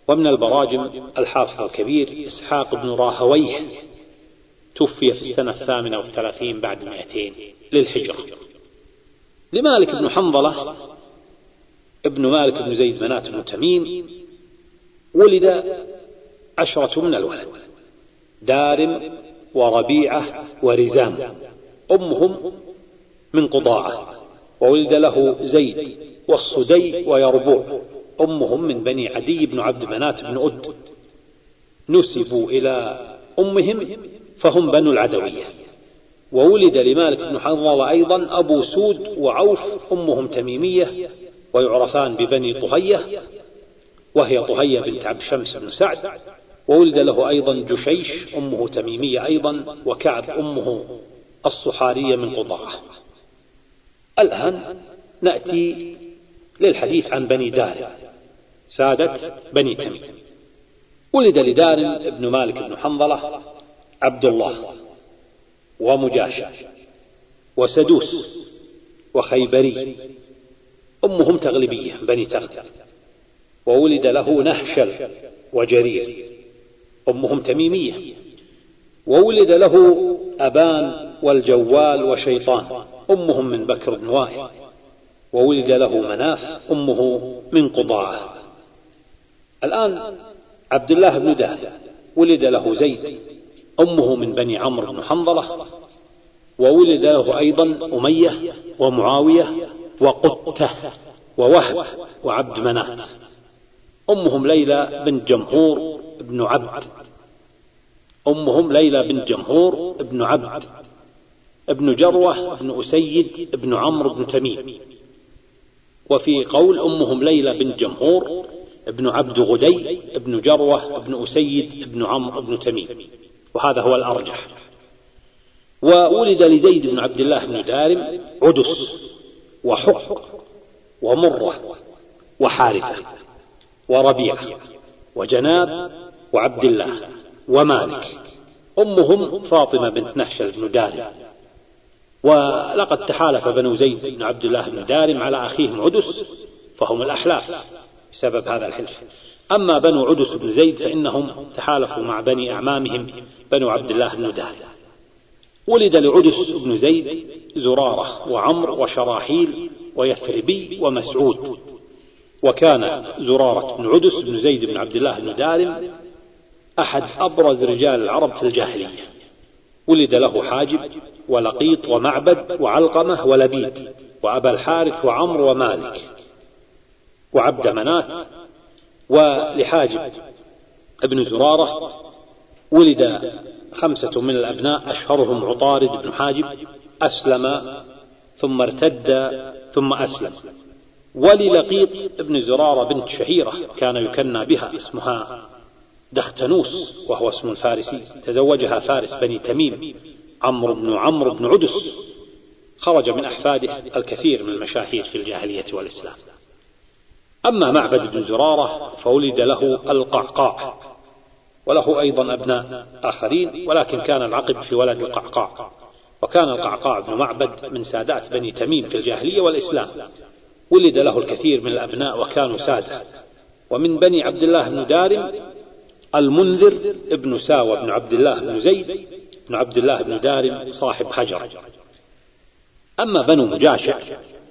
ومن البراجم الحافظ الكبير إسحاق بن راهويه. توفي في السنة الثامنة والثلاثين بعد مئتين للهجرة. لمالك بن حنظلة ابن مالك بن زيد منات بن تميم ولد عشرة من الولد. دارم وربيعة ورزام. أمهم من قضاعة وولد له زيد والصدي ويربوع. أمهم من بني عدي بن عبد منات بن أد. نسبوا إلى أمهم فهم بنو العدوية. وولد لمالك بن حنظلة أيضا أبو سود وعوف أمهم تميمية ويعرفان ببني طهية وهي طهية بنت عبد شمس بن سعد. وولد له أيضا جشيش أمه تميمية أيضا وكعب أمه الصحارية من قضاعة. الآن نأتي للحديث عن بني دارم سادة بني تميم. ولد لدارم ابن مالك بن حنظلة عبد الله ومجاشع وسدوس وخيبري. أمهم تغلبية بني تغلب. وولد له نهشل وجرير. أمهم تميمية. وولد له أبان والجوال وشيطان. أمهم من بكر بن وائل. وولد له مناف أمه من قضاعة. الآن عبد الله بن دهل ولد له زيد أمه من بني عمرو بن حنظلة. وولد له أيضا أمية ومعاوية وقتة ووهب وعبد منات أمهم ليلى بنت جمهور بن عبد. أمهم ليلى بنت جمهور بن عبد. ابن جروة بن أسيد بن عمرو بن تميم. وفي قول أمهم ليلى بنت جمهور ابن عبد غدي ابن جروة ابن أسيد ابن عمرو بن تميم. وهذا هو الأرجح. وولد لزيد بن عبد الله بن دارم عدس وحق ومرة وحارثة. وربيعة وجناب وعبد الله ومالك. أمهم فاطمة بنت نحشل بن دارم. ولقد تحالف بنو زيد بن عبد الله بن دارم على أخيهم عدس فهم الأحلاف بسبب هذا الحلف. أما بنو عدس بن زيد فإنهم تحالفوا مع بني أعمامهم بنو عبد الله بن دارم. ولد لعدس بن زيد زرارة وعمر وشراحيل ويثربي ومسعود. وكان زرارة بن عدس بن زيد بن عبد الله بن دارم أحد أبرز رجال العرب في الجاهلية. ولد له حاجب ولقيط ومعبد وعلقمة ولبيد وأبا الحارث وعمر ومالك وعبد منات ولحاجب ابن زرارة. ولد خمسة من الأبناء أشهرهم عطارد بن حاجب أسلم ثم ارتد ثم أسلم. وللقيط ابن زرارة بنت شهيرة كان يكنى بها اسمها دختنوس وهو اسم فارسي تزوجها فارس بني تميم عمرو بن عمرو بن عدس. خرج من أحفاده الكثير من المشاهير في الجاهلية والإسلام. أما معبد بن زرارة فولد له القعقاع وله أيضا أبناء آخرين ولكن كان العقب في ولد القعقاع. وكان القعقاع بن معبد من سادات بني تميم في الجاهلية والإسلام. ولد له الكثير من الأبناء وكانوا سادة. ومن بني عبد الله بن دارم المنذر ابن ساوى بن عبد الله بن زيد بن عبد الله بن دارم صاحب حجر. أما بنو مجاشع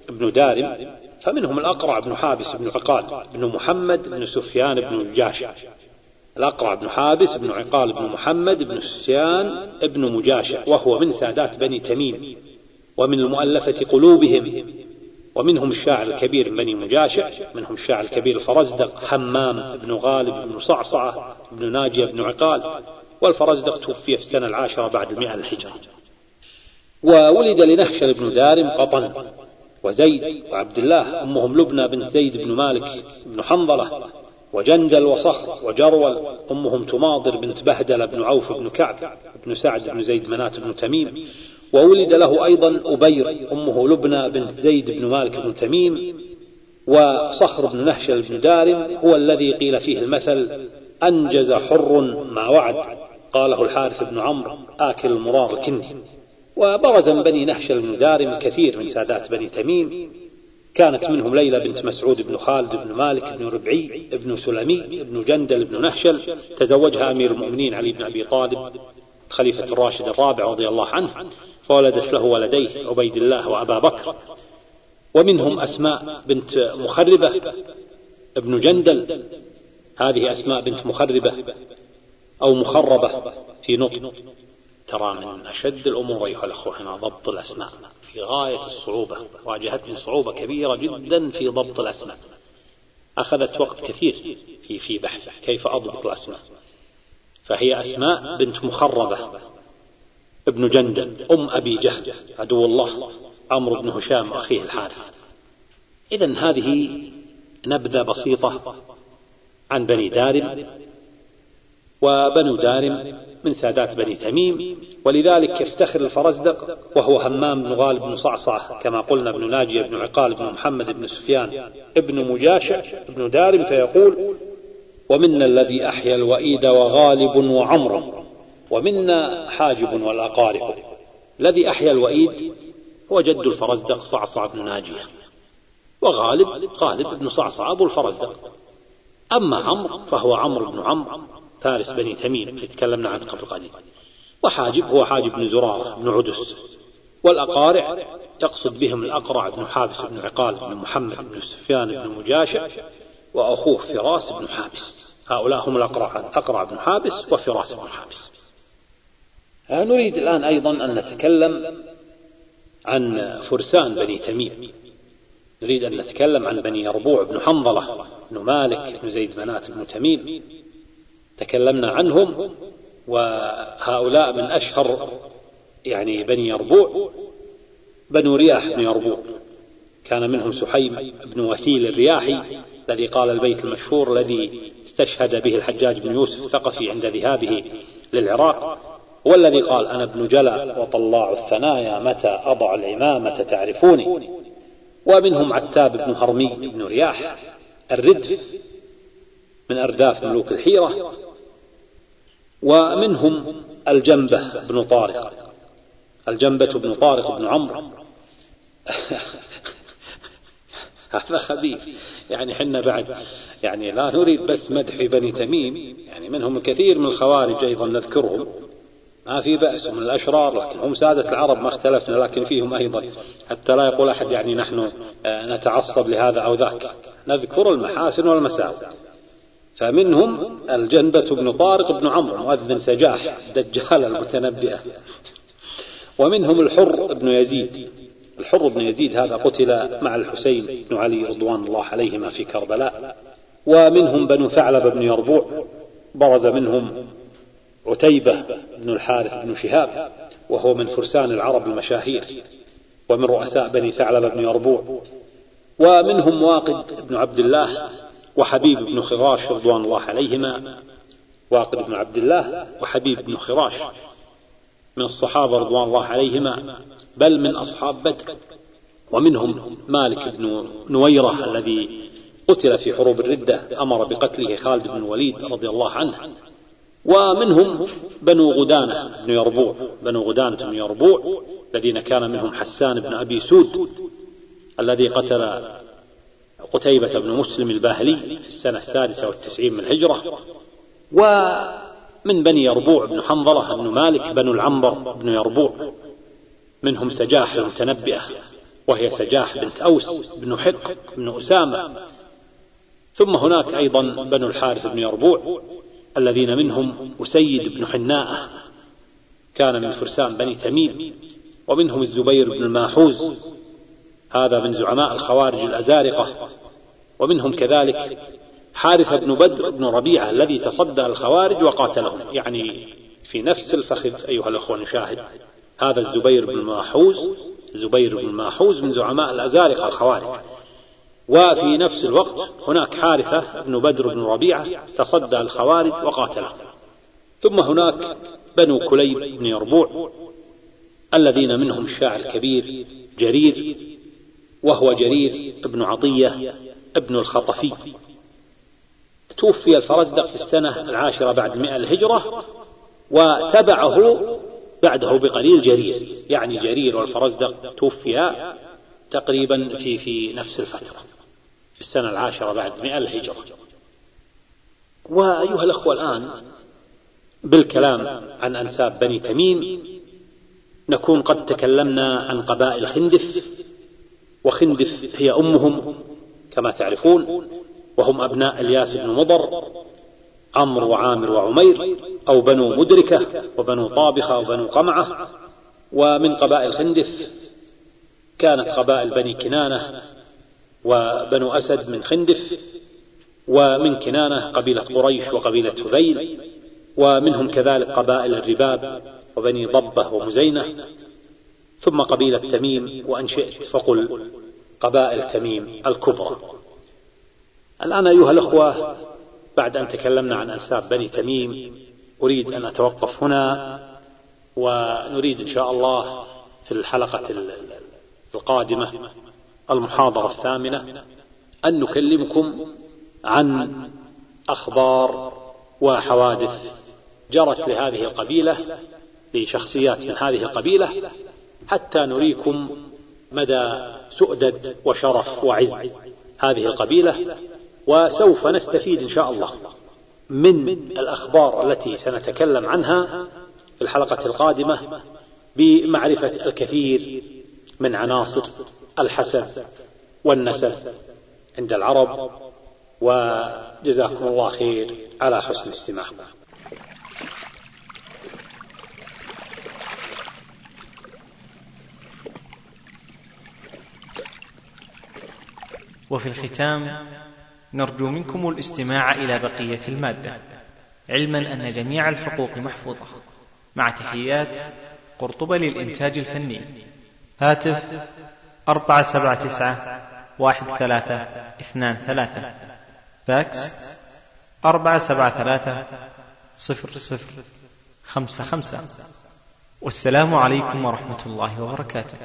بن دارم فمنهم الأقرع بن حابس بن عقال بن محمد بن سفيان بن مجاشع الأقرع بن حابس بن عقال بن محمد بن سفيان بن مجاشع وهو من سادات بني تميم. ومن المؤلفة قلوبهم ومنهم الشاعر الكبير بني مجاشع منهم الشاعر الكبير الفرزدق حمام بن غالب بن صعصعة بن ناجية بن عقال والفرزدق توفي في السنة العاشرة بعد المئة الهجرة. وولد لنهشل بن دارم قطن وزيد وعبد الله أمهم لبنى بنت زيد بن مالك بن حنظلة وجندل وصخر وجرول أمهم تماضر بنت بهدل بن عوف بن كعب بن سعد بن زيد منات بن تميم. وولد له أيضا أبير أمه لبنى بنت زيد بن مالك بن تميم وصخر بن نهشل بن دارم هو الذي قيل فيه المثل أنجز حر ما وعد قاله الحارث بن عمرو آكل المرار الكندي. وبرز من بني نهشل بن دارم الكثير من سادات بني تميم. كانت منهم ليلى بنت مسعود بن خالد بن مالك بن ربعي بن سلمي بن جندل بن نهشل تزوجها أمير المؤمنين علي بن أبي طالب خليفة الراشد الرابع رضي الله عنه. فولدت له ولديه عبيد الله وأبا بكر. ومنهم أسماء بنت مخربة ابن جندل. هذه أسماء بنت مخربة أو مخربة في نطق. ترى من أشد الأمور أيها الأخوة هنا ضبط الأسماء في غاية الصعوبة. واجهتني صعوبة كبيرة جدا في ضبط الأسماء. أخذت وقت كثير في في بحث كيف أضبط الأسماء. فهي أسماء بنت مخربة. ابن جندل أم أبي جهل عدو الله عمرو بن هشام أخيه الحارث. إذا هذه نبذة بسيطة عن بني دارم وبنو دارم من سادات بني تميم ولذلك يفتخر الفرزدق وهو همام بن غالب بن صعصع كما قلنا ابن ناجية بن عقال بن محمد بن سفيان ابن مجاشع بن دارم فيقول ومنا الذي أحيا الوئيد وغالب وعمر ومنا حاجب والأقارب. الذي أحيا الوئيد هو جد الفرزدق صعصع بن ناجية وغالب غالب بن صعصع أبو الفرزدق. أما عمرو فهو عمرو بن عمرو فارس بني تميم اللي تكلمنا عنه قبل قليل. وحاجب هو حاجب بن زرارة بن عدس. والأقارع يقصد بهم الأقرع بن حابس بن عقال بن محمد بن سفيان بن مجاشع وأخوه فراس بن حابس. هؤلاء هم الأقرع أقرع بن حابس وفراس بن حابس. نريد الآن أيضا أن نتكلم عن فرسان بني تميم. نريد أن نتكلم عن بني يربوع بن حنظلة بن مالك بن زيد منات بن تميم. تكلمنا عنهم وهؤلاء من أشهر يعني بني يربوع بنو رياح بن يربوع كان منهم سحيم بن وثيل الرياحي الذي قال البيت المشهور الذي استشهد به الحجاج بن يوسف الثقفي عند ذهابه للعراق. والذي قال أنا ابن جلأ وطلاع الثنايا متى أضع العمامة تعرفوني؟ ومنهم عتاب بن هرمي بن رياح الردف من أرداف ملوك الحيرة ومنهم الجنبة بن طارق الجنبة بن طارق بن عمرو. هذا خبيث. يعني حنا بعد يعني لا نريد بس مدح بني تميم يعني منهم الكثير من الخوارج أيضا نذكرهم. ما في بأس من الأشرار لكن هم سادة العرب ما اختلفنا لكن فيهم أيضا. حتى لا يقول أحد يعني نحن آه، نتعصب لهذا أو ذاك. نذكر المحاسن والمساوئ فمنهم الجنبة بن طارق بن عمرو مؤذن سجاح دجال المتنبئة. ومنهم الحر بن يزيد. الحر بن يزيد هذا قتل مع الحسين بن علي رضوان الله عليهما في كربلاء. ومنهم بنو ثعلب بن يربوع. برز منهم عتيبة بن الحارث بن شهاب وهو من فرسان العرب المشاهير ومن رؤساء بني ثعلب بن يربوع ومنهم واقد بن عبد الله وحبيب بن خراش رضوان الله عليهما. واقد بن عبد الله وحبيب بن خراش من الصحابة رضوان الله عليهما بل من أصحاب بدر ومنهم مالك بن نويرة الذي قتل في حروب الردة أمر بقتله خالد بن الوليد رضي الله عنه. ومنهم بنو غدانة بن يربوع. بنو غدانة بن يربوع الذين كان منهم حسان بن أبي سود الذي قتل قتيبة بن مسلم الباهلي في السنة السادسة والتسعين من الهجرة. ومن بني يربوع بن حنظلة بن مالك بنو العنبر بن يربوع منهم سجاح المتنبئة وهي سجاح بنت أوس بن حق بن أسامة. ثم هناك أيضا بنو الحارث بن يربوع الذين منهم أسيد بن حناء كان من فرسان بني تميم ومنهم الزبير بن الماحوز هذا من زعماء الخوارج الأزارقة ومنهم كذلك حارثة بن بدر بن ربيعة الذي تصدى الخوارج وقاتلهم يعني في نفس الفخذ أيها الأخوة نشاهد هذا الزبير بن ماحوز زبير بن ماحوز من زعماء الأزارقة الخوارج. وفي نفس الوقت هناك حارثة بن بدر بن ربيعة تصدى الخوارج وقاتلهم ثم هناك بنو كليب بن يربوع الذين منهم الشاعر الكبير جرير وهو جرير بن عطية ابن الخطفي. توفي الفرزدق في السنة العاشرة بعد مئة الهجرة وتبعه بعده بقليل جرير. يعني جرير والفرزدق توفيا تقريبا في في نفس الفترة. في السنة العاشرة بعد مئة الهجرة. وأيها الأخوة الآن بالكلام عن أنساب بني تميم نكون قد تكلمنا عن قبائل خندف وخندف هي أمهم كما تعرفون وهم أبناء الياس بن مضر عمرو وعامر وعمير أو بنو مدركة وبنو طابخة وبنو قمعة. ومن قبائل خندف كانت قبائل بني كنانة وبنو أسد من خندف ومن كنانة قبيلة قريش وقبيلة هذيل ومنهم كذلك قبائل الرباب وبني ضبة ومزينة ثم قبيلة تميم وأن شئت فقل قبائل تميم الكبرى. الآن أيها الأخوة بعد أن تكلمنا عن أنساب بني تميم أريد أن أتوقف هنا ونريد إن شاء الله في الحلقة القادمة المحاضرة الثامنة أن نكلمكم عن أخبار وحوادث جرت لهذه القبيلة لشخصيات من هذه القبيلة حتى نريكم مدى سؤدد وشرف وعز هذه القبيلة وسوف نستفيد إن شاء الله من الأخبار التي سنتكلم عنها في الحلقة القادمة بمعرفة الكثير من عناصر الحسب والنسب عند العرب وجزاكم الله خير على حسن الاستماع. وفي الختام نرجو منكم الاستماع إلى بقية المادة علما أن جميع الحقوق محفوظة. مع تحيات قرطبة للإنتاج الفني. هاتف أربعة سبعة تسعة واحد ثلاثة اثنان ثلاثة. فاكس أربعة سبعة ثلاثة صفر صفر خمسة خمسة. والسلام عليكم ورحمة الله وبركاته.